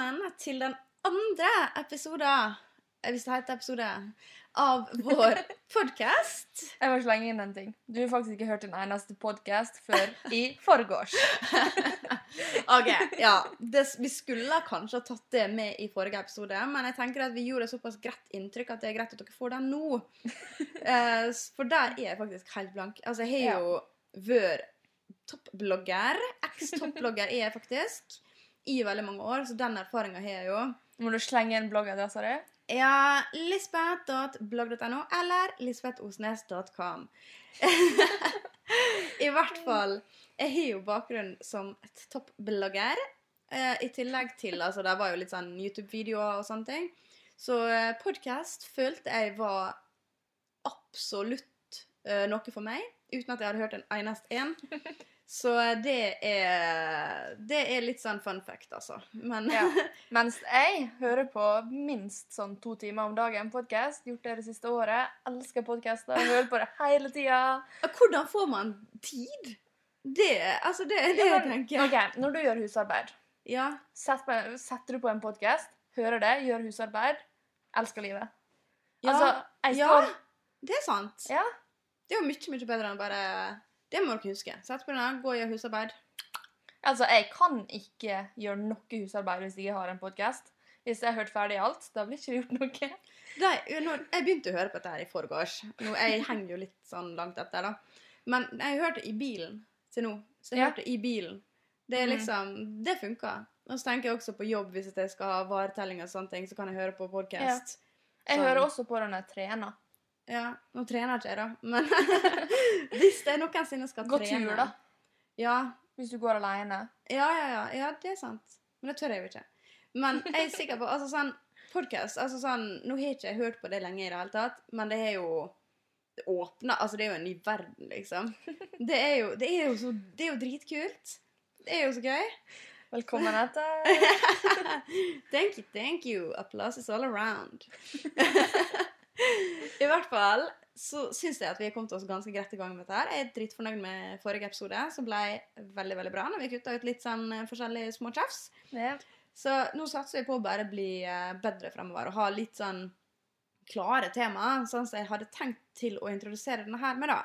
velkommen til den andre episoden Hvis det heter episode av vår podkast. Jeg må slenge inn en ting. Du har faktisk ikke hørt en eneste podkast før i forgårs. OK. Ja. Det, vi skulle kanskje ha tatt det med i forrige episode, men jeg tenker at vi gjorde såpass greit inntrykk at det er greit at dere får den nå. Eh, for der er jeg faktisk helt blank. Altså, jeg har jo vært toppblogger. Eks-toppblogger er jeg faktisk. I veldig mange år, så den erfaringa har jeg jo. Må du slenge inn bloggadressa di? Ja, lisbeth.blogg.no eller lisbethosnes.com. I hvert fall. Jeg har jo bakgrunn som et toppblogger. Eh, I tillegg til altså Det var jo litt sånn YouTube-videoer og sånne ting. Så eh, podkast følte jeg var absolutt eh, noe for meg. Uten at jeg hadde hørt en eneste en. Så det er Det er litt sånn fun fact, altså. Men Ja. Mens jeg hører på minst sånn to timer om dagen podkast. Gjort det det siste året. Elsker podkaster. Hører på det hele tida. hvordan får man tid? Det Altså, det er det jeg tenker. Ok, Når du gjør husarbeid, Ja. sett setter du på en podkast, hører det, gjør husarbeid, elsker livet. Ja, Altså, jeg ja, det er sant. Ja. Det er jo mye, mye bedre enn bare Det må dere huske. Sett på den, gå og gjør husarbeid. Altså, jeg kan ikke gjøre noe husarbeid hvis jeg ikke har en podkast. Hvis jeg har hørt ferdig alt, da blir ikke gjort noe. Nei, jeg begynte å høre på dette her i forgårs. Nå, jeg henger jo litt sånn langt etter, da. Men jeg hørte i bilen til nå. Så jeg Ja. hørte i bilen. Det er Mhm. liksom Det funker. Og så tenker jeg også på jobb hvis jeg skal ha varetelling og sånne ting, så kan jeg høre på podkast. Jeg Sånn. hører også på den jeg trener. Ja. Nå trener ikke jeg, da. Men hvis jeg noensinne skal Gå trene tur, da. Ja, Hvis du går alene. Ja, ja, ja, ja, det er sant. Men det tør jeg jo ikke. Men jeg er sikker på altså sånn, podcast, altså sånn, Nå har jeg ikke hørt på det lenge i det hele tatt, men det er jo åpna altså Det er jo en ny verden, liksom. Det er jo, det er jo, så, det er jo dritkult. Det er jo så gøy. Velkommen etter. thank you, thank you. Applause is all around. I hvert fall så syns jeg at vi har kommet oss ganske greit i gang med dette. her. Jeg er dritfornøyd med forrige episode, som ble veldig veldig bra. når vi kutta ut litt sånn eh, forskjellige små tjafs. Ja. Så nå satser vi på å bare bli eh, bedre fremover og ha litt sånn klare tema, sånn som jeg hadde tenkt til å introdusere denne her med, da.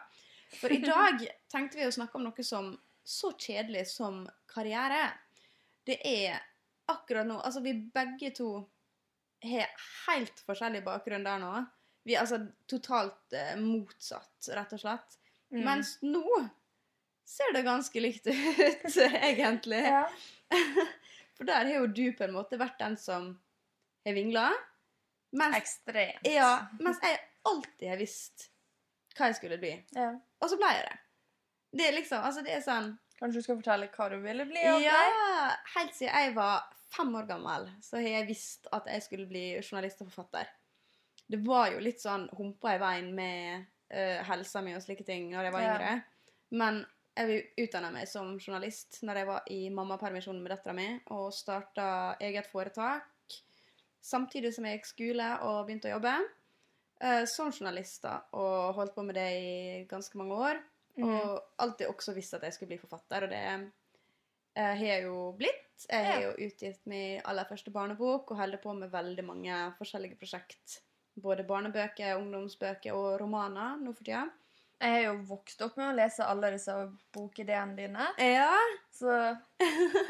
For i dag tenkte vi å snakke om noe som så kjedelig som karriere. Det er akkurat nå Altså, vi begge to har helt forskjellig bakgrunn der nå. Vi er altså totalt eh, motsatt, rett og slett. Mm. Mens nå ser det ganske likt ut, egentlig. ja. For der har jo du på en måte vært den som har vingla. Ekstremt. ja, mens jeg alltid har visst hva jeg skulle bli. Ja. Og så ble jeg det. Det er liksom, altså det er sånn Kanskje du skal fortelle hva du ville bli? Okay? Ja! Helt siden jeg var fem år gammel, så har jeg visst at jeg skulle bli journalist og forfatter. Det var jo litt sånn humpa i veien med uh, helsa mi og slike ting når jeg var Ja. yngre. Men jeg utdanna meg som journalist når jeg var i mammapermisjon med dattera mi, og starta eget foretak samtidig som jeg gikk skole og begynte å jobbe. uh, som journalist, da, og holdt på med det i ganske mange år. Mhm. Og alltid også visst at jeg skulle bli forfatter, og det eh, har jeg jo blitt. Jeg har jo utgitt min aller første barnebok og holder på med veldig mange forskjellige prosjekt. Både barnebøker, ungdomsbøker og romaner nå for tida. Jeg har jo vokst opp med å lese alle disse bokideene dine. Ja. Så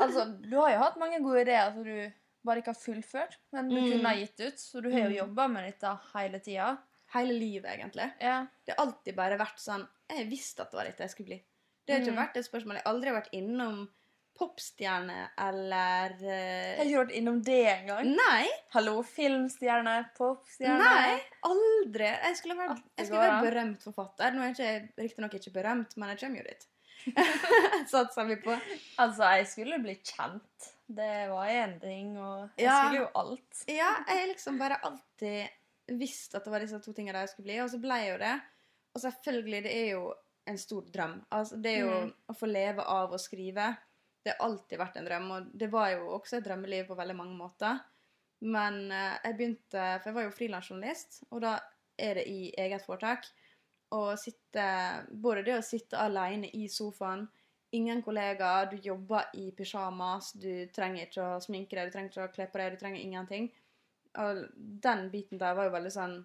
altså, du har jo hatt mange gode ideer som du bare ikke har fullført, men du Mm. kunne ha gitt ut. Så du har jo Mm. jobba med dette hele tida. Hele livet, egentlig. Ja. Det har alltid bare vært sånn Jeg visste at det var dette jeg skulle bli. Det har ikke Mm. vært et spørsmål. Jeg har aldri vært innom popstjerne eller Jeg eh, har ikke vært innom det engang. Nei. Hallo, filmstjerne, popstjerne. Nei, aldri. Jeg skulle vært, jeg skulle vært berømt forfatter. Nå er jeg riktignok ikke berømt, men jeg kommer jo dit. Satser vi på. Altså, jeg skulle bli kjent. Det var én ting, og jeg Ja. skulle jo alt. Ja, jeg liksom bare alltid visst at det var disse to tingene jeg skulle bli, og så ble jeg jo det. Og selvfølgelig, det er jo en stor drøm. Altså, det er jo Mm. å få leve av å skrive. Det har alltid vært en drøm, og det var jo også et drømmeliv på veldig mange måter. Men eh, jeg begynte For jeg var jo frilansjournalist, og da er det i eget foretak. Å sitte Både det å sitte alene i sofaen ingen kollegaer, du jobber i pysjamas, du trenger ikke å sminke deg, du trenger ikke å kle på deg, du trenger ingenting. Og den biten der var jo veldig sånn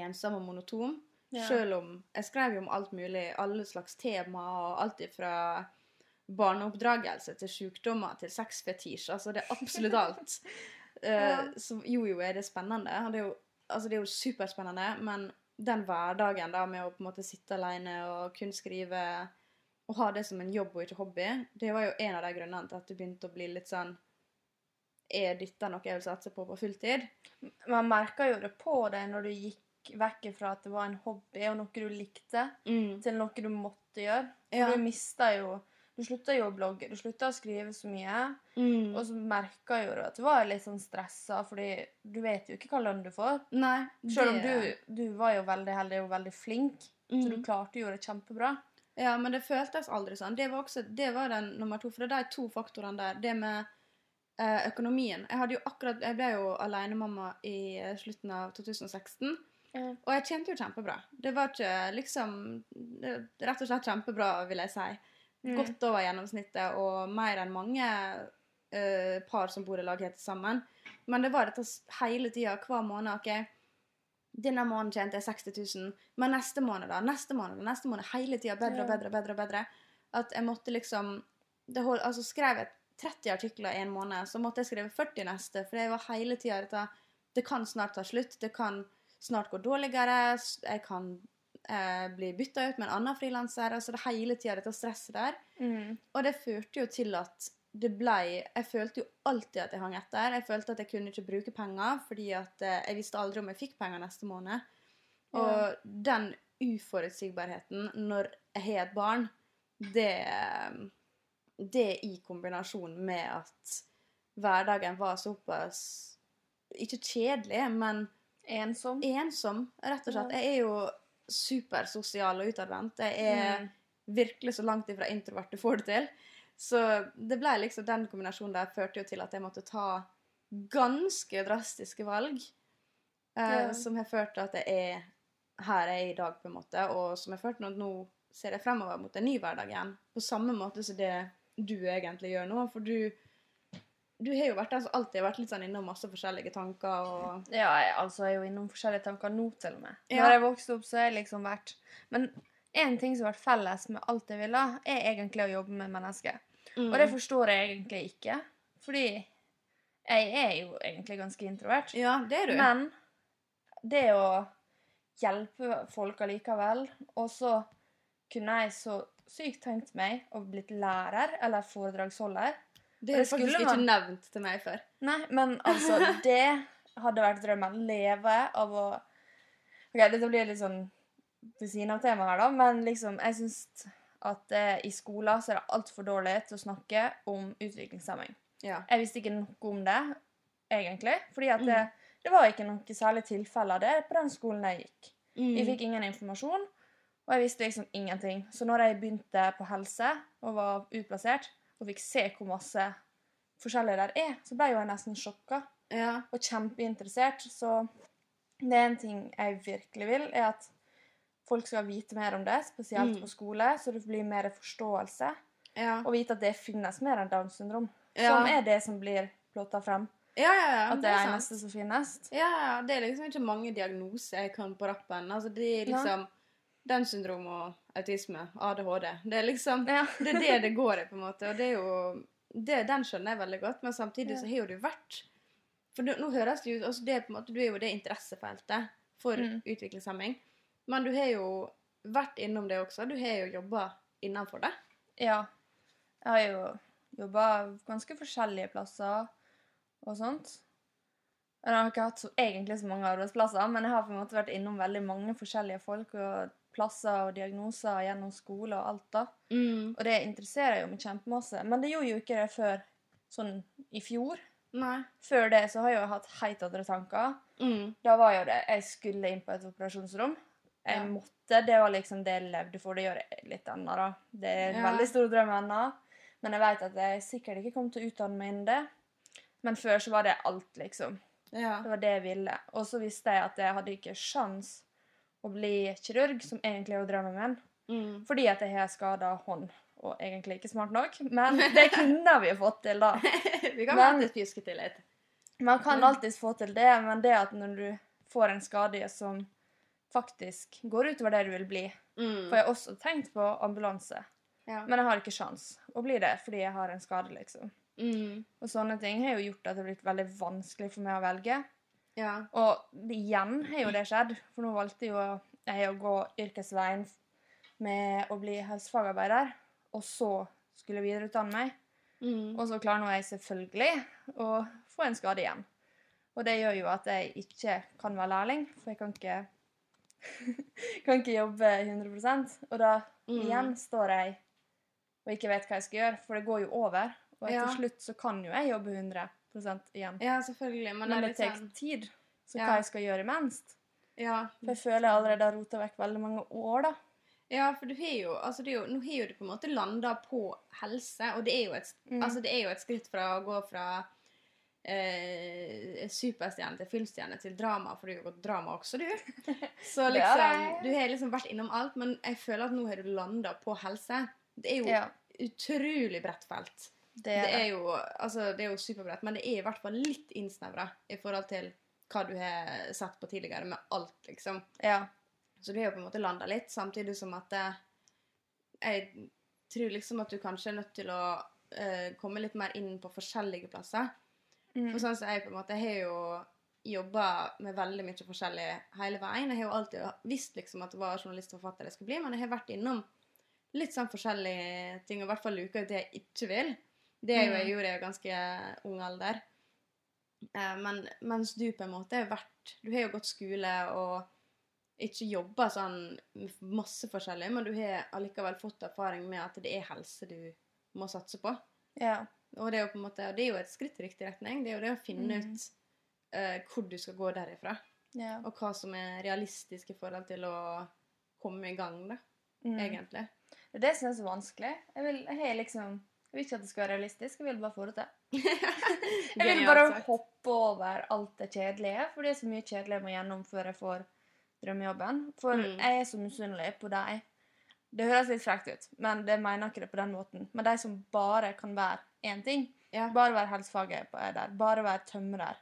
ensom og monoton. Ja. Selv om jeg skrev jo om alt mulig, alle slags tema, og alt fra barneoppdragelse til sykdommer til sexfetisj. Altså, det er absolutt alt. Eh, Ja. Så jo, jo er det spennende. Det er jo, altså, det er jo superspennende, men den hverdagen da med å på en måte sitte alene og kun skrive og ha det som en jobb og ikke hobby, det var jo en av de grunnene til at det begynte å bli litt sånn Er dette noe jeg vil satse på på fulltid? Man merka jo det på deg når du gikk vekk fra at det var en hobby og noe du likte, Mm. til noe du måtte gjøre. For Ja. du mista jo Du slutta jo å blogge, du slutta å skrive så mye. Mm. Og så merka jo du at du var litt sånn stressa, fordi du vet jo ikke hva lønn du får. Nei. Selv om du, du var jo veldig heldig og veldig flink, så du Mm. klarte jo det kjempebra. Ja, men det føltes aldri sånn. Det var, også, det var den nummer to. For det er de to faktorene der. Det med eh, økonomien. Jeg, hadde jo akkurat, jeg ble jo alenemamma i eh, slutten av 2016. Mm. Og jeg tjente jo kjempebra. Det var ikke liksom det, Rett og slett kjempebra, vil jeg si. Mm. Godt over gjennomsnittet og mer enn mange uh, par som bor i lag helt sammen. Men det var dette hele tida, hver måned. ok, Denne måneden tjente jeg 60 000, men neste måned, da? Neste måned. Neste måned, hele tida bedre og bedre, bedre og bedre. At jeg måtte liksom det hold, altså Skrev jeg 30 artikler i en måned, så måtte jeg skrive 40 neste, for jeg var hele tida dette Det kan snart ta slutt. Det kan snart gå dårligere. Jeg kan eh, bli bytta ut med en annen frilanser. Altså det hele tida dette stresset der. Mm. Og det førte jo til at det blei Jeg følte jo alltid at jeg hang etter. Jeg følte at jeg kunne ikke bruke penger, fordi at eh, jeg visste aldri om jeg fikk penger neste måned. Og den uforutsigbarheten når jeg har et barn, det Det i kombinasjon med at hverdagen var såpass Ikke kjedelig, men Ensom. ensom, rett og slett. Ja. Jeg er jo supersosial og utadvendt. Jeg er Mm. virkelig så langt ifra introvert du får det til. Så det ble liksom den kombinasjonen der førte jo til at jeg måtte ta ganske drastiske valg. Eh, Ja. Som har ført til at jeg er her jeg er i dag, på en måte. Og som har ført til at nå ser jeg fremover mot en ny hverdag igjen. På samme måte som det du egentlig gjør nå. For du, du har jo vært den som alltid har vært litt sånn innom masse forskjellige tanker og Ja, jeg, altså, jeg er jo innom forskjellige tanker nå, til og med. Ja. Når jeg vokste opp, så har jeg liksom vært Men én ting som har vært felles med alt jeg ville, er egentlig å jobbe med mennesker. Mm. Og det forstår jeg egentlig ikke. Fordi jeg er jo egentlig ganske introvert. Ja, det er du. Men det å hjelpe folk allikevel Og så kunne jeg så sykt tenkt meg å blitt lærer eller foredragsholder. Det er skulle faktisk ikke nevnt til meg før. Nei, men altså Det hadde vært drømmen. Leve av å Ok, Dette blir litt sånn ved siden av temaet her, da, men liksom, jeg syns at eh, i skolen så er det altfor dårlig til å snakke om utviklingshemming. Ja. Jeg visste ikke noe om det, egentlig. Fordi at det, Mm. det var ikke noe særlig tilfelle av det på den skolen jeg gikk. Mm. Jeg fikk ingen informasjon, og jeg visste liksom ingenting. Så når jeg begynte på helse og var utplassert, og fikk se hvor masse forskjellig der er, så ble jo jeg nesten sjokka Ja. og kjempeinteressert. Så det er en ting jeg virkelig vil, er at folk skal vite mer om det, spesielt Mm. på skole, så det blir mer forståelse. Ja. Og vite at det finnes mer enn Downs syndrom, Ja. som er det som blir plotta frem. Ja, ja, ja. At det er sant. eneste som finnes. Ja, ja, det er liksom ikke mange diagnoser jeg kan på rappen. Altså, det er liksom Downs syndrom og autisme, ADHD. Det er liksom Ja. Det er det det går i, på en måte. Og det er jo det, Den skjønner jeg veldig godt, men samtidig Ja. så har jo du vært For du, nå høres det ut altså det på en måte, Du er jo det interessefeltet for Mm. utviklingshemming. Men du har jo vært innom det også. Du har jo jobba innenfor det. Ja. Jeg har jo jobba ganske forskjellige plasser og sånt. Jeg har ikke hatt så, egentlig så mange arbeidsplasser, men jeg har på en måte vært innom veldig mange forskjellige folk og plasser og diagnoser gjennom skole og alt da. Mm. Og det interesserer jo meg kjempemasse. Men det gjorde jo ikke det før sånn i fjor. Nei. Før det så har jeg jo hatt helt andre tanker. Mm. Da var jo det Jeg skulle inn på et operasjonsrom. Jeg Ja. måtte. Det var liksom det jeg levde for. Det gjør jeg litt ennå, da. Det er en Ja. veldig stor drøm ennå. Men jeg vet at jeg sikkert ikke kommer til å utdanne meg innen det. Men før så var det alt, liksom. Ja. Det var det jeg ville. Og så visste jeg at jeg hadde ikke sjans å bli kirurg, som egentlig er jo drømmen min. Mm. Fordi at jeg har skada hånd og egentlig ikke smart nok. Men det kunne vi fått til, da. Vi kan Men- alltid pjuske til litt. Man kan Mm. alltids få til det, men det at når du får en skade som faktisk går utover det du vil bli Mm. For jeg har også tenkt på ambulanse, Ja. men jeg har ikke sjans å bli det fordi jeg har en skade, liksom. Mm. Og sånne ting har jo gjort at det har blitt veldig vanskelig for meg å velge. Ja. Og igjen har jo det skjedd, for nå valgte jo jeg å gå yrkesveien med å bli helsefagarbeider, og så skulle videreutdanne meg. Mm. Og så klarer nå jeg selvfølgelig å få en skade igjen. Og det gjør jo at jeg ikke kan være lærling, for jeg kan ikke, kan ikke jobbe 100 Og da Mm. igjen står jeg og ikke vet hva jeg skal gjøre, for det går jo over. Og Ja. slutt så kan jo jeg jobbe 100 igjen. ja, selvfølgelig. Men, Men det tar sånn tid. Så Ja. hva jeg skal gjøre imens ja. For jeg føler jeg allerede har rota vekk veldig mange år, da. ja, for du har jo altså jo, Nå har jo du på en måte landa på helse, og det er jo et, Mm. altså det er jo et skritt fra å gå fra eh, superstjerne til filmstjerne til drama, for du har jo gått drama også, du. Så liksom. Du har liksom vært innom alt, men jeg føler at nå har du landa på helse. Det er jo Ja, utrolig bredt felt. Det Det er er det. jo, altså, det er jo superbredt, men det er i hvert fall litt innsnevra i forhold til hva du har sett på tidligere med alt, liksom. Ja. Så du har jo på en måte landa litt, samtidig som at det, jeg tror liksom at du kanskje er nødt til å uh, komme litt mer inn på forskjellige plasser. Mm. For sånn som jeg på en måte jeg har jo jobba med veldig mye forskjellig hele veien. Jeg har jo alltid visst liksom at det var journalist og forfatter jeg skulle bli, men jeg har vært innom litt sånn forskjellige ting, og i hvert fall luka ut det jeg ikke vil. Det er jo jeg Mm. gjorde i ganske ung alder. Eh, men mens du på en måte har vært Du har jo gått skole og ikke jobba sånn masse forskjellig, men du har allikevel fått erfaring med at det er helse du må satse på. Ja. Og det er jo på en måte, og det er jo et skritt i riktig retning. Det er jo det å finne mm. ut uh, hvor du skal gå derifra, ja. og hva som er realistisk i forhold til å komme i gang, da, Mm. egentlig. Det er det som er så vanskelig. Jeg vil, jeg har liksom jeg vil ikke at det skal være realistisk, jeg vil bare få det til. Jeg vil bare hoppe over alt det kjedelige, for det er så mye kjedelig jeg må gjennom før jeg får drømmejobben. For Mm. jeg er så misunnelig på de Det høres litt frekt ut, men det mener ikke det på den måten. Men de som bare kan være én ting. Ja. Bare være helsefaget bare være tømrer,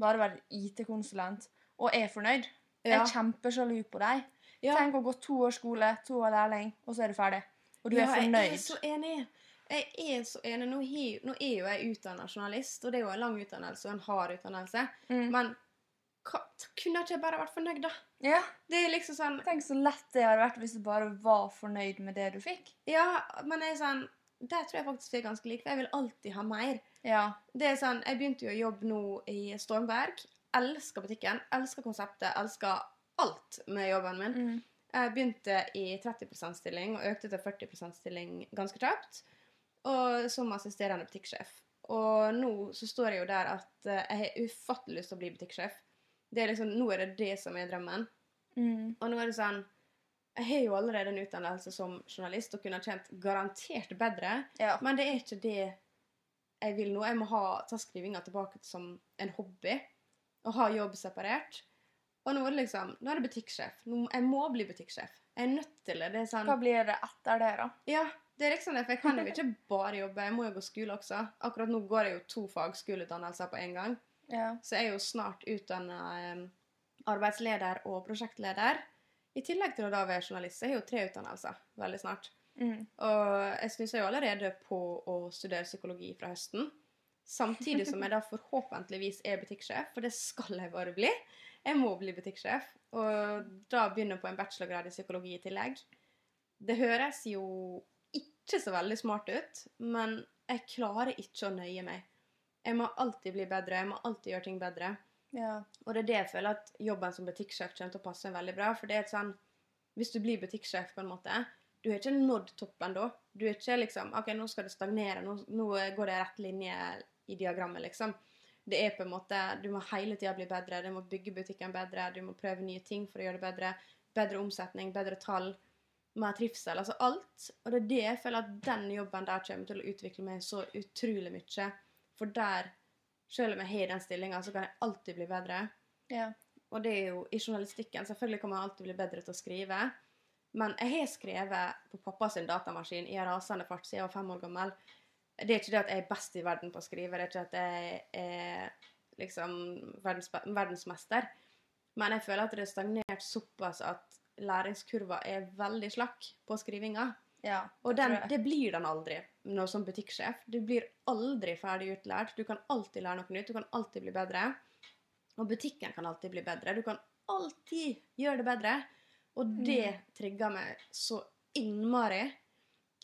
bare være IT-konsulent, og er fornøyd. Jeg Ja. er kjempesjalu på dem. Ja. Tenk å gå to år skole, to år lærling, og så er du ferdig. Og du ja, fornøyd. Jeg er så enig. Jeg er så enig. Nå, nå er jo jeg utdanna journalist, og det er jo en lang utdannelse og en hard utdannelse. Mm. Men hva, kunne ikke jeg bare vært fornøyd, da? Ja. Det er liksom sånn Tenk så lett det hadde vært hvis du bare var fornøyd med det du fikk. Ja, men jeg er sånn Der tror jeg faktisk vi er ganske like. for Jeg vil alltid ha mer. Ja. Det er sånn, Jeg begynte jo å jobbe nå i Stormberg. Elsker butikken, elsker konseptet, elsker alt med jobben min. Mm. Jeg begynte i 30 %-stilling og økte til 40 %-stilling ganske kjapt. Og som assisterende butikksjef. Og nå så står jeg jo der at eh, jeg har ufattelig lyst til å bli butikksjef. Det er liksom, Nå er det det som er drømmen. Mm. Og nå er det sånn Jeg har jo allerede en utdannelse som journalist og kunne tjent garantert bedre. Ja. Men det er ikke det jeg vil nå. Jeg må ha, ta skrivinga tilbake som en hobby. Og ha jobb separert. Og nå er det liksom, nå er det butikksjef. Nå, jeg må bli butikksjef. Jeg er nødt til det. det er sånn, Hva blir det etter det, da? ja, det er liksom det, for jeg kan jo ikke bare jobbe. Jeg må jo gå skole også. Akkurat nå går jeg jo to fagskoleutdannelser på en gang. Ja. Så jeg er jo snart utdanna eh, arbeidsleder og prosjektleder. I tillegg til å da være journalist. Så jeg har jo tre utdannelser veldig snart. Mm. Og jeg snuser jo allerede på å studere psykologi fra høsten. Samtidig som jeg da forhåpentligvis er butikksjef, for det skal jeg bare bli. Jeg må bli butikksjef, og da begynne på en bachelorgrad i psykologi i tillegg. Det høres jo ikke så veldig smart ut, men jeg klarer ikke å nøye meg. Jeg må alltid bli bedre, jeg må alltid gjøre ting bedre. Ja. Og det er det jeg føler at jobben som butikksjef kommer til å passe veldig bra. For det er et sånn Hvis du blir butikksjef, på en måte Du har ikke nådd toppen da. Du er ikke liksom OK, nå skal det stagnere. Nå, nå går det rett linje i diagrammet, liksom. Det er på en måte Du må hele tida bli bedre. Du må bygge butikken bedre. Du må prøve nye ting for å gjøre det bedre. Bedre omsetning, bedre tall. Mer trivsel. Altså alt. Og det er det jeg føler at den jobben der kommer til å utvikle meg så utrolig mye. For der selv om jeg har den stillinga, så kan jeg alltid bli bedre. Ja. Og det er jo i journalistikken. Selvfølgelig kan man alltid bli bedre til å skrive. Men jeg har skrevet på pappas datamaskin i en rasende fart siden jeg var fem år gammel. Det er ikke det at jeg er best i verden på å skrive, det er ikke at jeg er liksom verdens, verdensmester. Men jeg føler at det er stagnert såpass at læringskurva er veldig slakk på skrivinga. Ja, Og den, det blir den aldri når som butikksjef. Du blir aldri ferdig utlært. Du kan alltid lære noe nytt. Du kan alltid bli bedre. Og butikken kan alltid bli bedre. Du kan alltid gjøre det bedre. Og det Mm. trigger meg så innmari.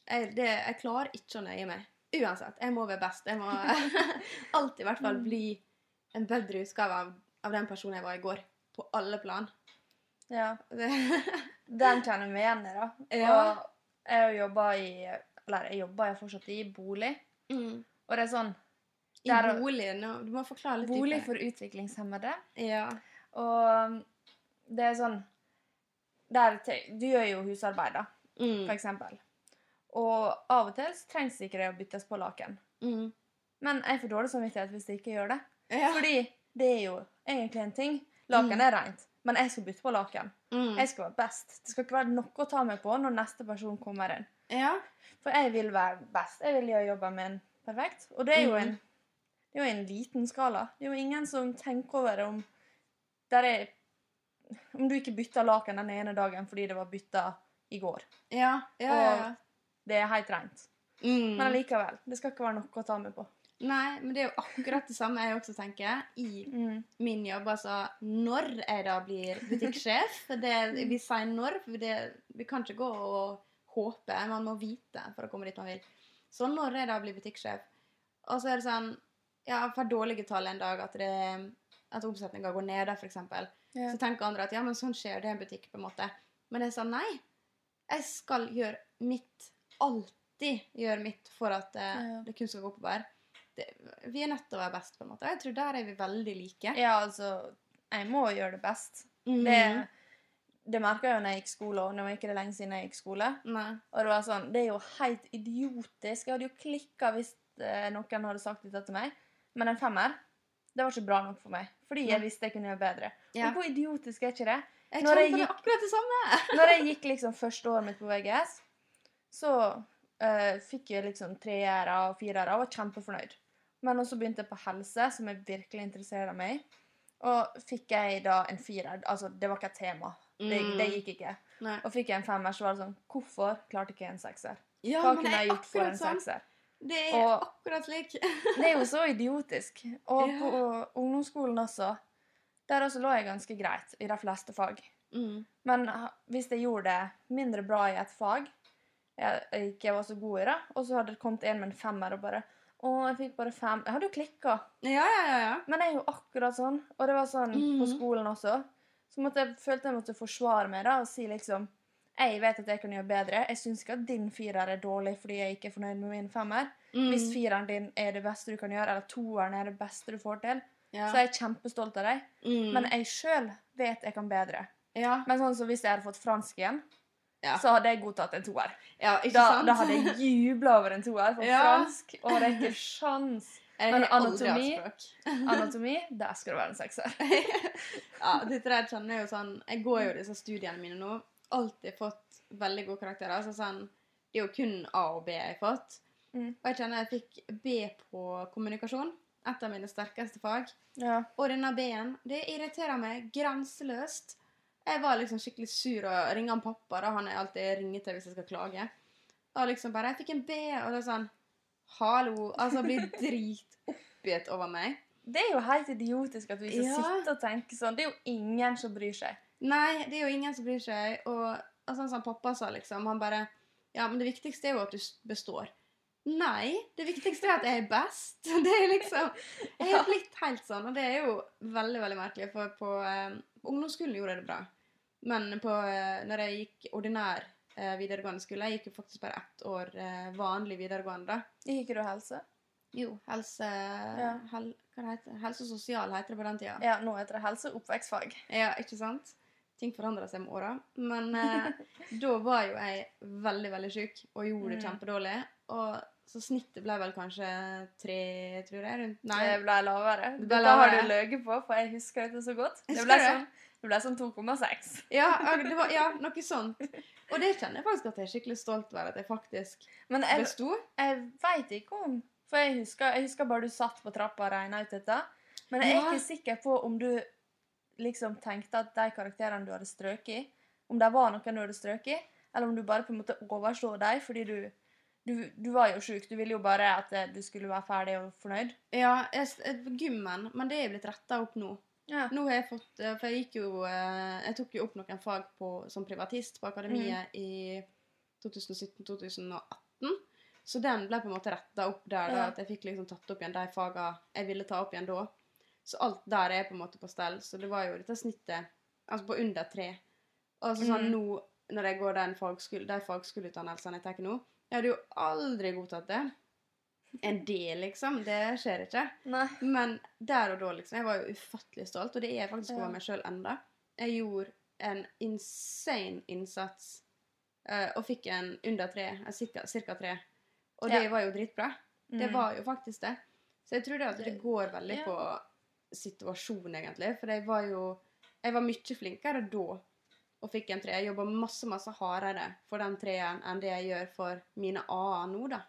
Jeg, det, jeg klarer ikke å nøye meg. Uansett. Jeg må være best. Jeg må alltid i hvert fall Mm. bli en bedre utgave av, av den personen jeg var i går. På alle plan. Ja, den kjenner vi igjen i, da. Ja. Og jeg jobber i Eller jeg jobber jeg fortsatt i bolig. mm. Og det er sånn Der I bolig No, Du må forklare litt Bolig for utviklingshemmede. Ja. Og det er sånn der, Du gjør jo husarbeid, da, Mm. for eksempel. Og av og til så trengs ikke det å byttes på laken. Mm. Men jeg får dårlig samvittighet hvis jeg ikke gjør det. Ja. Fordi det er jo egentlig en ting. Laken Mm. er rent, men jeg skal bytte på laken. Mm. Jeg skal være best. Det skal ikke være noe å ta meg på når neste person kommer inn. Ja. For jeg vil være best. Jeg vil gjøre jobben min perfekt. Og det er jo Mhm. en, det er jo en liten skala. Det er jo ingen som tenker over om der er, Om du ikke bytter laken den ene dagen fordi det var bytta i går. Ja. Ja, ja, ja. Det er helt rent. Mm. Men allikevel. Det skal ikke være noe å ta meg på. Nei, men det er jo akkurat det samme jeg også tenker i min jobb. Altså når jeg da blir butikksjef. Det, vi sier når, for det, vi kan ikke gå og håpe. Man må vite for å komme dit man vil. Så når jeg da blir butikksjef, og så er det sånn Ja, for dårlige tall en dag, at, det, at omsetninga går ned, f.eks. Ja. Så tenker andre at ja, men sånn skjer det i en butikk, på en måte. Men jeg sånn, nei. Jeg skal gjøre mitt. Alltid gjøre mitt for at eh, Ja. det kun skal gå oppover. Det, vi er nødt til å være best, på en måte. Jeg tror der er vi veldig like. Ja, altså Jeg må gjøre det best. Mm. Det, det merka jeg jo når jeg gikk skole, og nå er ikke det lenge siden jeg gikk skole. Nei. Og det var sånn, det er jo helt idiotisk. Jeg hadde jo klikka hvis eh, noen hadde sagt dette til meg. Men en femmer, det var ikke bra nok for meg. Fordi jeg visste jeg kunne gjøre bedre. Ja. Og hvor idiotisk er ikke det? Jeg Når jeg gikk, det akkurat det samme. Når jeg gikk liksom første året mitt på VGS, så uh, fikk jeg liksom treere og firere og var kjempefornøyd. Men også begynte jeg på helse, som jeg virkelig interesserer meg i. Og fikk jeg da en firer. Altså, det var ikke et tema. Det, Mm. det gikk ikke. Nei. Og fikk jeg en femmer, så var det sånn Hvorfor klarte ikke jeg en sekser? Ja, Hva kunne jeg gjort for en sånn. sekser? Det er Og- akkurat slik. Det er jo så idiotisk. Og Ja. på ungdomsskolen også. Der også lå jeg ganske greit i de fleste fag. Mm. Men hvis jeg gjorde det mindre bra i et fag, jeg ikke var så god i det, og så hadde det kommet en med en femmer og bare Å, jeg fikk bare fem. Jeg hadde jo klikka. Ja, ja, ja. ja. Men jeg er jo akkurat sånn. Og det var sånn på Mhm. skolen også. Så måtte jeg, følte jeg måtte forsvare meg da, og si liksom Jeg vet at jeg kan gjøre bedre. Jeg syns ikke at din firer er dårlig fordi jeg ikke er fornøyd med min femmer. Mm. Hvis fireren din er det beste du kan gjøre, eller toeren er det beste du får til, ja. så er jeg kjempestolt av deg. mm. Men jeg sjøl vet jeg kan bedre. ja. Men sånn som hvis jeg hadde fått fransk igjen, Ja. så hadde jeg godtatt en toer. ja, ikke Da, da hadde jeg jubla over en toer for Ja. fransk. Og det er ikke sjans. Men anatomi-. Anatomi, der skal det være en sekser. ja, dette der kjenner jeg jo sånn Jeg går jo disse studiene mine nå. Alltid fått veldig gode karakterer. Altså sånn, det er jo kun A og B jeg har fått. Mm. Og jeg kjenner jeg fikk B på kommunikasjon. Et av mine sterkeste fag. Ja. Og denne B-en, det irriterer meg grenseløst. Jeg var liksom skikkelig sur og ringte han pappa. da Han er alltid ringer til hvis jeg skal klage. Og liksom bare 'Jeg fikk en B', og det er sånn Hallo. Altså blir dritoppgitt over meg. Det er jo helt idiotisk at vi skal Ja. sitte og tenke sånn. Det er jo ingen som bryr seg. Nei, det er jo ingen som bryr seg. Og, altså, sånn som pappa sa, liksom. Han bare Ja, men det viktigste er jo at du består. Nei, det viktigste er at jeg er best. Det er liksom Jeg er blitt helt sånn, og det er jo veldig, veldig merkelig. For på, eh, på ungdomsskolen gjorde jeg det bra. Men på, eh, når jeg gikk ordinær eh, videregående skole Jeg gikk jo faktisk bare ett år eh, vanlig videregående. Gikk du helse? Jo, helse Ja. hel, Helse og sosial heter det på den tida. Ja, nå heter det helse og oppvekstfag. Ja, ikke sant? Ting forandrer seg med åra. Men eh, da var jo jeg veldig, veldig syk og gjorde det Mm. kjempedårlig. Og så snittet ble vel kanskje tre, tror jeg. rundt Nei. Det ble lavere. Det ble Dette har lavere. du løyet på, for jeg husker dette så godt. Det ble sånn Det ble sånn 2,6. Ja, var, ja, noe sånt. Og det kjenner jeg faktisk at jeg er skikkelig stolt over at jeg faktisk Men jeg, besto. jeg veit ikke om For jeg husker, jeg husker bare du satt på trappa og regna ut dette. Men jeg er Ja. ikke sikker på om du liksom tenkte at de karakterene du hadde strøket, om det var noen du hadde strøket, eller om du bare på en måte overså dem fordi du du, du var jo sjuk. Du ville jo bare at eh, du skulle være ferdig og fornøyd. Ja, jeg, jeg- gymmen, men det er blitt retta opp nå. Ja. Nå har jeg fått eh, For jeg gikk jo eh, Jeg tok jo opp noen fag på, som privatist på akademiet Mm. i 2017-2018. Så den ble på en måte retta opp der, da, Ja. at jeg fikk liksom tatt opp igjen de fagene jeg ville ta opp igjen da. Så alt der er på en måte på stell. Så det var jo dette snittet altså på under tre. Og så sånn mm. nå, når jeg går den fagskole, de fagskoleutdannelsene jeg tar nå Jeg hadde jo aldri godtatt det. En del, liksom. Det skjer ikke. Nei. Men der og da, liksom. Jeg var jo ufattelig stolt, og det er jeg faktisk Ja. over meg sjøl enda. Jeg gjorde en insane innsats uh, og fikk en under tre, eh, cirka, cirka tre. Og det var jo dritbra. Det Mm. var jo faktisk det. Så jeg tror det at det går veldig Ja. på situasjonen, egentlig. For jeg var jo Jeg var mye flinkere da og fikk en tre. Jeg jobba masse, masse hardere for den treeren enn det jeg gjør for mine A-er nå, da.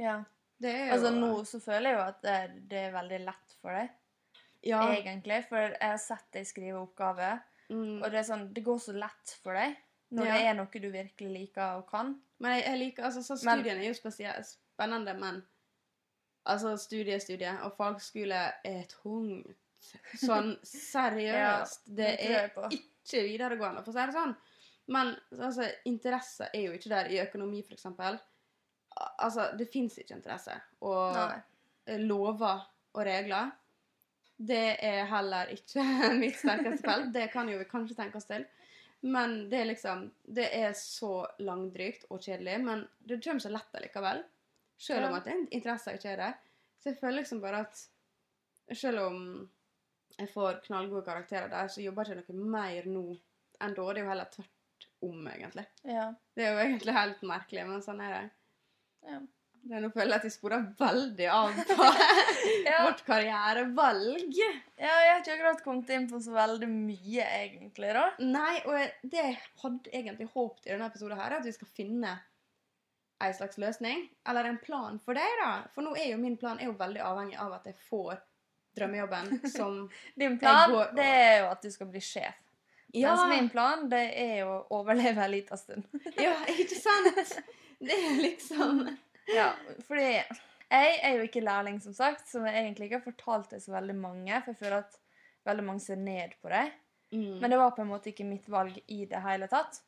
Ja. Det er jo Altså Nå så føler jeg jo at det, det er veldig lett for deg, ja, egentlig. For jeg har sett deg skrive oppgaver, mm. og det er sånn, det går så lett for deg når Ja. det er noe du virkelig liker og kan. Men jeg, jeg liker, altså så Men- er jo spesielt spennende, men altså studie, studie, og fagskole er tungt. Sånn seriøst. det det er ikke videregående, for å si det sånn. Men altså, interesse er jo ikke der i økonomi, eksempel. Altså, det fins ikke interesse. Og Nei. lover og regler, det er heller ikke mitt sterkeste felt. Det kan jo vi kanskje tenke oss til. Men det er liksom Det er så langdrygt og kjedelig, men det kommer så lett allikevel. Selv om at interesser interesse ikke er der. Så jeg føler liksom bare at selv om jeg får knallgode karakterer der, så jobber jeg ikke noe mer nå enn da. Det er jo heller tvert om, egentlig. Ja. Det er jo egentlig helt merkelig, men sånn er det. Ja. Det Nå føler jeg at jeg sporer veldig av på Ja. vårt karrierevalg. ja, jeg har ikke akkurat kommet inn på så veldig mye, egentlig, da. Nei, og jeg- det jeg hadde egentlig håpet i denne episoden her, er at vi skal finne en slags løsning, eller en plan for deg, da. For nå er jo min plan er jo veldig avhengig av at jeg får drømmejobben som Din plan går- det er jo at du skal bli sjef. Ja, Mens min plan det er jo å overleve en liten stund. ja ikke sant? Det er liksom Ja, fordi jeg er jo ikke lærling, som sagt, som jeg egentlig ikke har fortalt det så veldig mange, for jeg føler at veldig mange ser ned på det. mm. Men det var på en måte ikke mitt valg i det hele tatt.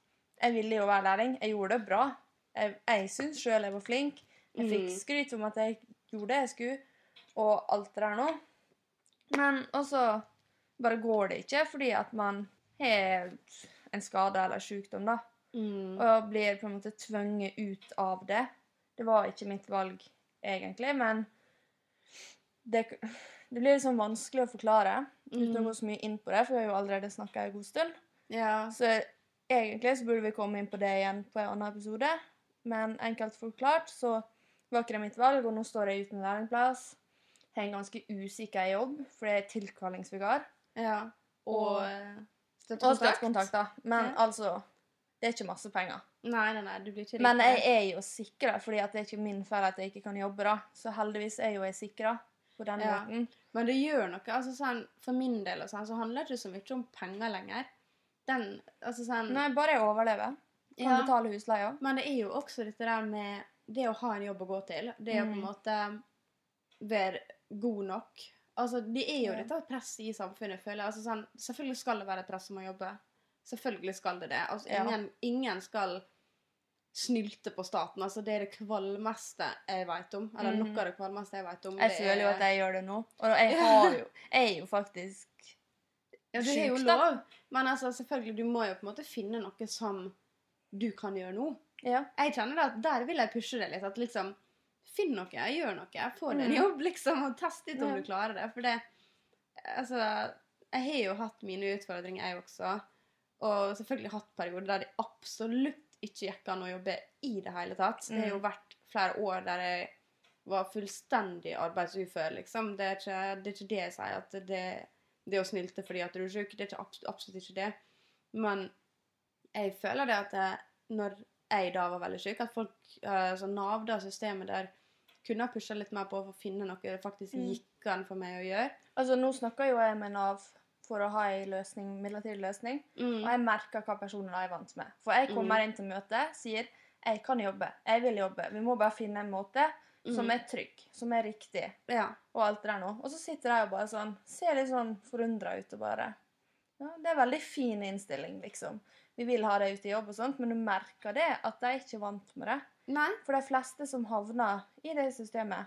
Jeg ville jo være lærling. Jeg gjorde det bra. Jeg, jeg syns sjøl jeg var flink. Jeg fikk Mm. skryt om at jeg gjorde det jeg skulle, og alt det der nå. Men også bare går det ikke fordi at man har en skade eller sykdom, da. Mm. Og blir på en måte tvunget ut av det. Det var ikke mitt valg, egentlig, men det, det blir liksom vanskelig å forklare uten å Mm. gå så mye inn på det, for vi har jo allerede snakka en god stund. Ja. Så egentlig så burde vi komme inn på det igjen på en annen episode. Men enkelt forklart så var ikke det mitt valg, og nå står jeg uten lærlingplass. Har en ganske usikker jobb, for det er tilkallingsvikar. ja. Og, Og- eh, Og støttekontakt, da. Men Ja. altså Det er ikke masse penger. Nei, nei, nei, du blir ikke Men jeg er jo sikra, fordi det er ikke min feil at jeg ikke kan jobbe. da. Så heldigvis er jo jeg sikra på den Ja. måten. Men det gjør noe. altså sånn, For min del og sånn, så handler det ikke så mye om penger lenger. Den, altså sånn, Nei, bare jeg overlever. Kan Ja. betale husleia. Men det er jo også dette der med det å ha en jobb å gå til. Det å på en Mm. måte være god nok. Altså, Det er jo dette presset i samfunnet, føler jeg. Altså, sånn, selvfølgelig skal det være et press om å jobbe. Selvfølgelig skal det det. Altså, Ja. ingen, ingen skal snylte på staten. Altså, Det er det kvalmeste jeg vet om. Eller Mhm. noe av det kvalmeste jeg vet om. Jeg føler jo at jeg gjør det nå. Og jeg har jo Jeg er jo faktisk Ja, det er jo lov. Men altså, selvfølgelig, du må jo på en måte finne noe som du kan gjøre nå. Ja. Jeg kjenner at der vil jeg pushe det litt. At liksom Finn noe, gjør noe. Få deg en Mm. jobb, liksom, og test litt om du klarer det. For det Altså, jeg har jo hatt mine utfordringer, jeg også. Og selvfølgelig hatt perioder der det absolutt ikke gikk an å jobbe i det hele tatt. Det har jo Mm. vært flere år der jeg var fullstendig arbeidsufør, liksom. Det er ikke det, er ikke det jeg sier, at det, det å snylte fordi at du er syk. Det er ikke absolutt, absolutt ikke det. Men jeg føler det at jeg, når jeg da var veldig syk, at folk altså Nav, da, systemet der, kunne ha pusha litt mer på for å finne noe det faktisk Mm. gikk an for meg å gjøre. Altså, nå snakker jo jeg med Nav for å ha en løsning, midlertidig løsning, Mm. og jeg merker hva personen er vant med. For jeg kommer inn til møtet, sier jeg kan jobbe, jeg vil jobbe. Vi må bare finne en måte som Mm. er trygg, som er riktig, Ja. og alt det der nå. Og så sitter de og bare sånn, ser litt sånn forundra ut og bare Ja, det er veldig fin innstilling, liksom. Vi vil ha deg ute i jobb og sånt, men du merker det, at de er vant med det. Nei. For de fleste som havner i det systemet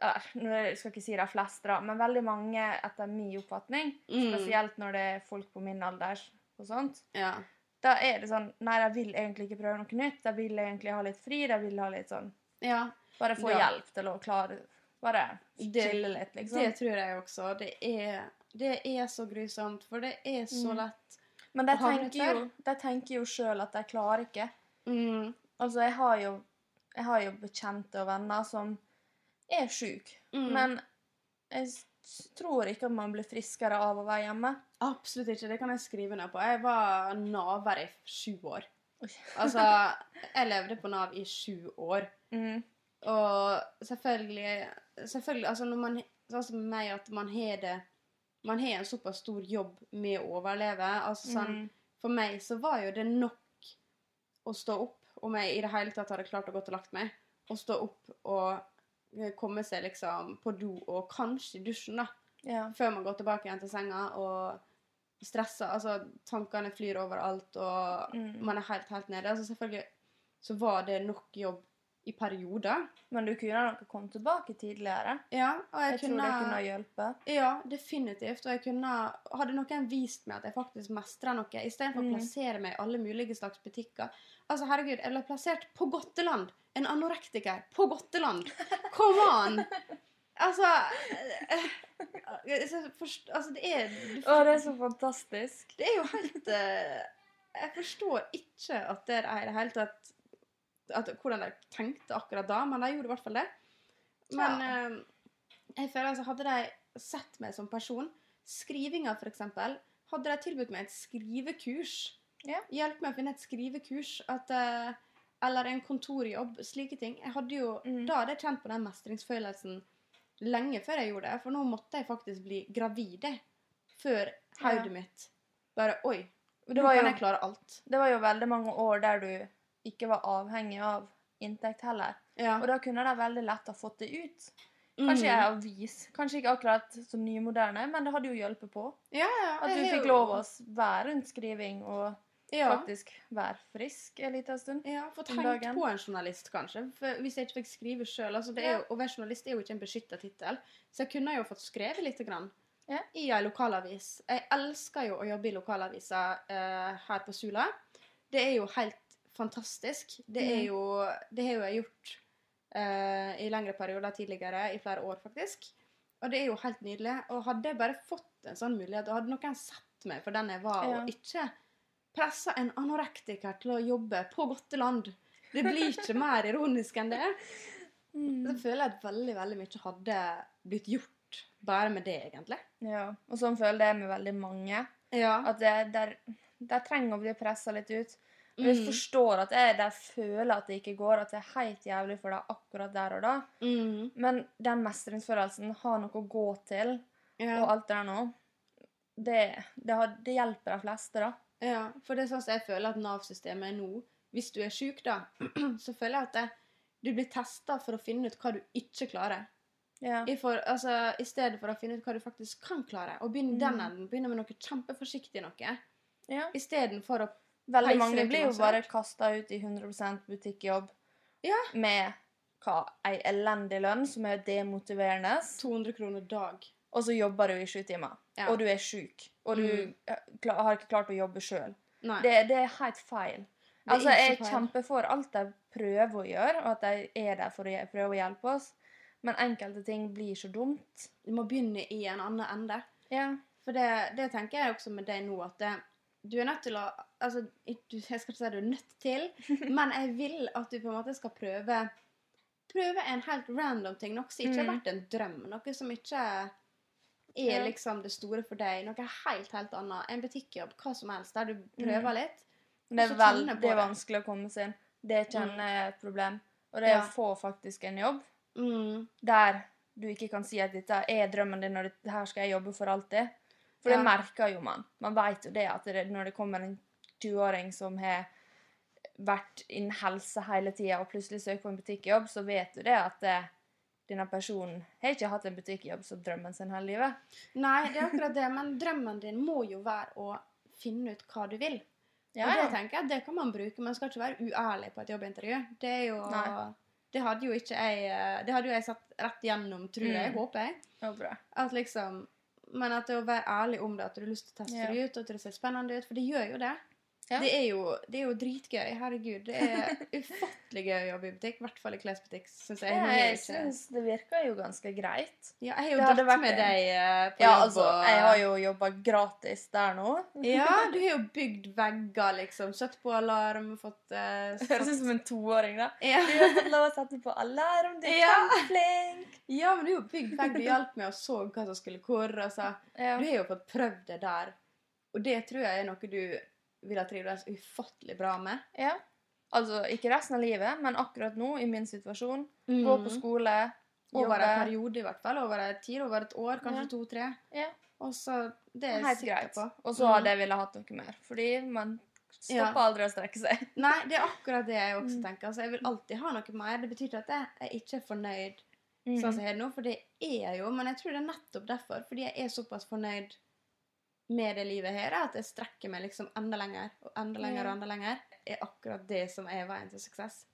Jeg skal ikke si de fleste, da, men veldig mange, etter min oppfatning, Mm. spesielt når det er folk på min alder og sånt, Ja. da er det sånn Nei, de vil egentlig ikke prøve noe nytt. De vil egentlig ha litt fri. De vil ha litt sånn ja. Bare få Ja. hjelp til å klare Bare Det- chille litt, liksom. Det tror jeg også. Det er, det er så grusomt, for det er så Mm. lett. Men de tenker jo, de tenker jo sjøl at de klarer ikke. Mm. Altså, jeg har jo, jeg har jo bekjente og venner som er sjuke. Mm. Men jeg tror ikke at man blir friskere av å være hjemme. Absolutt ikke. Det kan jeg skrive ned på. Jeg var naver i sju år. Altså, jeg levde på Nav i sju år. Mm. Og selvfølgelig, selvfølgelig altså når man, Sånn som meg, at man har det Man har en såpass stor jobb med å overleve. altså sånn, Mm. For meg så var jo det nok å stå opp, om jeg i det hele tatt hadde klart å gå og lagt meg, å stå opp og eh, komme seg liksom på do, og kanskje i dusjen, da, Ja. før man går tilbake igjen til senga og stresser. Altså, tankene flyr overalt, og Mm. man er helt, helt nede. Altså, selvfølgelig så var det nok jobb i perioder. Men du kunne nok kommet tilbake tidligere. Ja, og jeg, Jeg tror det kunne hjelpe. Ja, definitivt. Og jeg kunne Hadde noen vist meg at jeg faktisk mestrer noe, istedenfor Mm. å plassere meg i alle mulige slags butikker Altså, herregud, jeg ble plassert på Godteland! En anorektiker på Godteland! Come on! Altså eh, eh, forst- Altså, det er du- Å, det er så fantastisk. Det er jo helt eh, Jeg forstår ikke at det er i det hele tatt at, Hvordan de tenkte akkurat da, men de gjorde i hvert fall det. Men Ja. eh, jeg føler altså, hadde de sett meg som person Skrivinga, eksempel. Hadde de tilbudt meg et skrivekurs Ja. Hjelp meg å finne et skrivekurs. At, eh, eller en kontorjobb. Slike ting. Jeg hadde jo, Mm. Da hadde jeg kjent på den mestringsfølelsen lenge før jeg gjorde det. For nå måtte jeg faktisk bli gravid før hodet Ja. mitt bare Oi, Det nå var, kan jo, jeg klare alt. det var jo veldig mange år der du ikke var avhengig av inntekt heller. Ja. Og da kunne det veldig lett ha fått det ut. Kanskje i Mm. en avis. Kanskje ikke akkurat så nymoderne, men det hadde jo hjulpet på. ja, ja, At du fikk lov å være rundt skriving og ja. faktisk være frisk en liten stund. Ja, få tenkt på en journalist, kanskje. For hvis jeg ikke fikk skrive sjøl. Altså å være journalist er jo ikke en beskytta tittel. Så jeg kunne jo fått skrevet lite grann i ei lokalavis. Jeg elsker jo å jobbe i lokalavisa eh, her på Sula. Det er jo helt fantastisk. Det er jo Det har jo jeg gjort uh, i lengre perioder tidligere, i flere år faktisk. Og det er jo helt nydelig. Og hadde jeg bare fått en sånn mulighet, og hadde noen sett meg for den jeg var, Ja. og ikke pressa en anorektiker til å jobbe på Gotteland Det blir ikke mer ironisk enn det. Så føler jeg at veldig, veldig mye hadde blitt gjort bare med det, egentlig. Ja, og sånn føler jeg det med veldig mange. Ja. At det, der, der trenger å bli pressa litt ut. Og jeg Mm. forstår at jeg de føler at det ikke går, at det er helt jævlig for deg akkurat der og da. Mm. Men den mestringsfølelsen, ha noe å gå til, Ja. og alt det der nå, det, det, har, det hjelper de fleste, da. ja. For det er sånn som jeg føler at Nav-systemet er nå. Hvis du er syk, da, så føler jeg at det, du blir testa for å finne ut hva du ikke klarer. Ja. I, for, altså, I stedet for å finne ut hva du faktisk kan klare. Og begynne den Mm. enden. Begynne med noe kjempeforsiktig noe. ja. Istedenfor å Veldig mange blir jo bare kasta ut i 100 butikkjobb Ja. med hva, ei elendig lønn som er demotiverende, 200 kroner dag. og så jobber du i sju timer. Ja. Og du er sjuk, og du Mm. har ikke klart å jobbe sjøl. Det, det er helt feil. Er Altså, Jeg feil. kjemper for alt de prøver å gjøre, og at de er der for å prøve å hjelpe oss. Men enkelte ting blir så dumt. Du må begynne i en annen ende. Ja. For det, det tenker jeg også med deg nå, at det, du er nødt til å Altså, jeg skal ikke si du er nødt til, men jeg vil at du på en måte skal prøve Prøve en helt random ting. Noe som ikke har Mm. vært en drøm. Noe som ikke er liksom det store for deg. Noe helt, helt annet. En butikkjobb, hva som helst, der du prøver litt. Det er veldig vanskelig å komme seg inn. Det kjenner jeg er et problem. Og det Ja. å få faktisk en jobb Mm. der du ikke kan si at dette er drømmen din, og her skal jeg jobbe for alltid. For Ja. det merker jo man. Man vet jo det at det, når det kommer en 20-åring som har vært innen helse hele tida, og plutselig søker på en butikkjobb, så vet du det at det, denne personen har ikke hatt en butikkjobb som drømmen sin hele livet. Nei, det er akkurat det, men drømmen din må jo være å finne ut hva du vil. Ja, og det tenker jeg det kan man bruke, man skal ikke være uærlig på et jobbintervju. Det er jo Nei. Det hadde jo ikke jeg eh, Det hadde jo jeg satt rett gjennom, tror jeg. Mm. Håper jeg. Ja, bra. At liksom Men at det å være ærlig om det, at du har lyst til å teste Ja. det ut, og at det ser spennende ut, for det gjør jo det. Ja. Det, er jo, det er jo dritgøy. Herregud. Det er ufattelig gøy å jobbe i butikk. I hvert fall i klesbutikk, syns jeg. Ja, jeg syns det virker jo ganske greit. ja, jeg har jo dratt vært med deg eh, på Ja, jobb. altså, og- jeg har jo jobba gratis der nå. Ja, du har jo bygd vegger, liksom. Satt på alarm, fått uh, Høres ut som en toåring, da. ja. Du har fått lov å sette på alarm, du er Ja. kjempeflink! ja, men du har jo bygd vegg. Du hjalp meg og så hva som skulle hvor. Altså. Ja. Du har jo fått prøvd det der. Og det tror jeg er noe du ville ha trivdes ufattelig bra med. ja. Altså, ikke resten av livet, men akkurat nå, i min situasjon. Mm. Gå på skole, Over en periode, i hvert fall. Over en tid, over et år, kanskje Ja. to-tre. Ja. Og så Det er Helt greit. på. Og så Mm. hadde jeg villet hatt noe mer. Fordi man stopper Ja. aldri å strekke seg. Nei, det er akkurat det jeg også Mm. tenker. Altså, jeg vil alltid ha noe mer. Det betyr ikke at jeg, jeg ikke er fornøyd Mm. sånn som jeg er nå, for det er jeg jo. Men jeg tror det er nettopp derfor. Fordi jeg er såpass fornøyd med det livet her, at jeg strekker meg liksom enda lenger og enda lenger og enda lenger. er akkurat det som er veien til suksess.